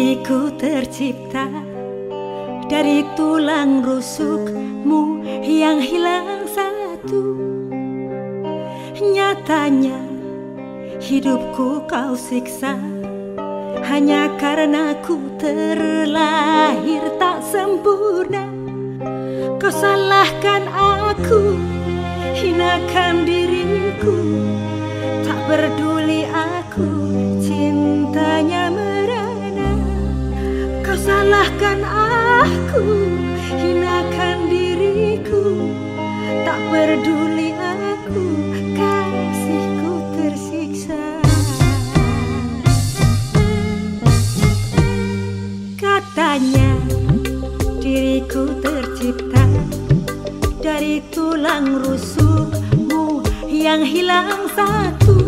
Diriku tercipta dari tulang rusukmu yang hilang satu. Nyatanya hidupku kau siksa Hanya karena ku terlahir tak sempurna. Kau salahkan aku, hinakan diriku Tak peduli aku. Kau salahkan aku hinakan diriku. Tak peduli aku Kasihku tersiksa. Katanya diriku tercipta Dari tulang rusukmu yang hilang satu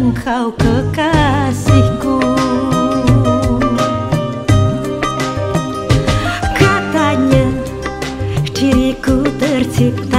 engkau kekasihku. Katanya diriku tercipta